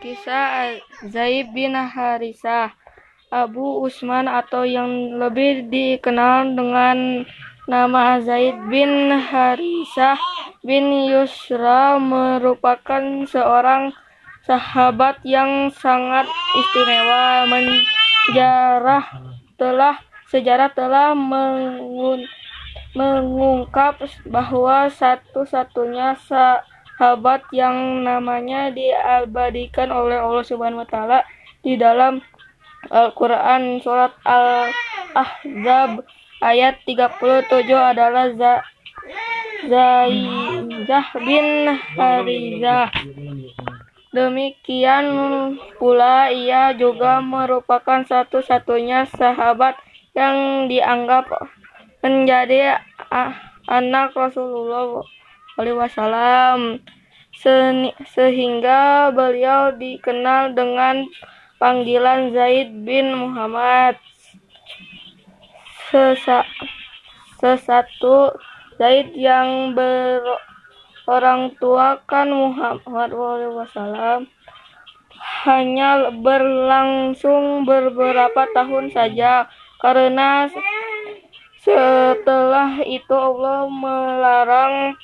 Kisah Zaid bin Harisah Abu Usman atau yang lebih dikenal dengan nama Zaid bin Harisah bin Yusra merupakan seorang sahabat yang sangat istimewa. Menjarah telah sejarah telah mengun, mengungkap bahwa satu-satunya sahabat yang namanya diabadikan oleh Allah Subhanahu wa taala di dalam Al-Qur'an surat Al-Ahzab ayat 37 adalah Za Zaizah bin Harizah. Demikian pula ia juga merupakan satu-satunya sahabat yang dianggap menjadi anak Rasulullah Wasallam sehingga beliau dikenal dengan panggilan Zaid bin Muhammad. Sesa, sesatu Zaid yang berorang tua kan Muhammad Wasallam hanya berlangsung beberapa tahun saja karena setelah itu Allah melarang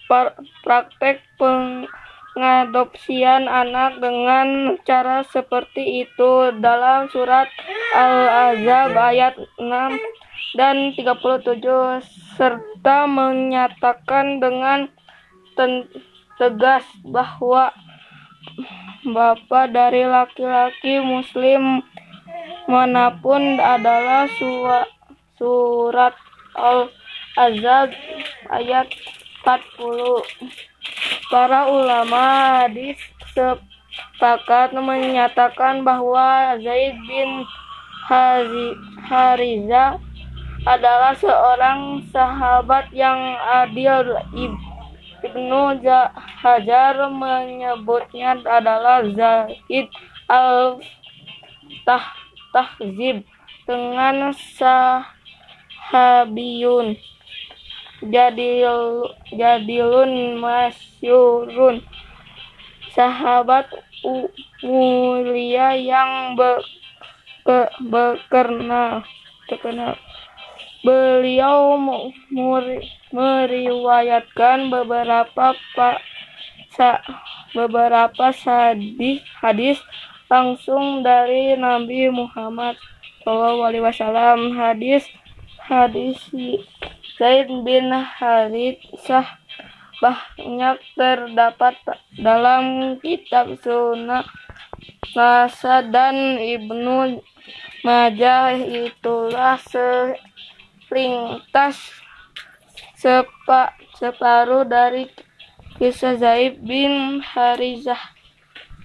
praktek pengadopsian anak dengan cara seperti itu dalam surat Al-Azab ayat 6 dan 37 serta menyatakan dengan tegas bahwa bapak dari laki-laki muslim mana pun adalah surat Al-Azab ayat 40. Para ulama sepakat menyatakan bahwa Zaid bin Hariza adalah seorang sahabat yang adil. Ibnu Hajar menyebutnya adalah Zaid al-Tahzib dengan sah jadil jadilun masyurun. Sahabat mulia yang be, ke, bekerna terkenal. Beliau muri, meriwayatkan beberapa pak sa, beberapa sadih hadis langsung dari Nabi Muhammad SAW hadis hadis Zaid bin Haritsah banyak terdapat dalam kitab Sunnah Nasa dan Ibnu Majah. Itulah selintas sepa, separuh dari kisah Zaid bin Harizah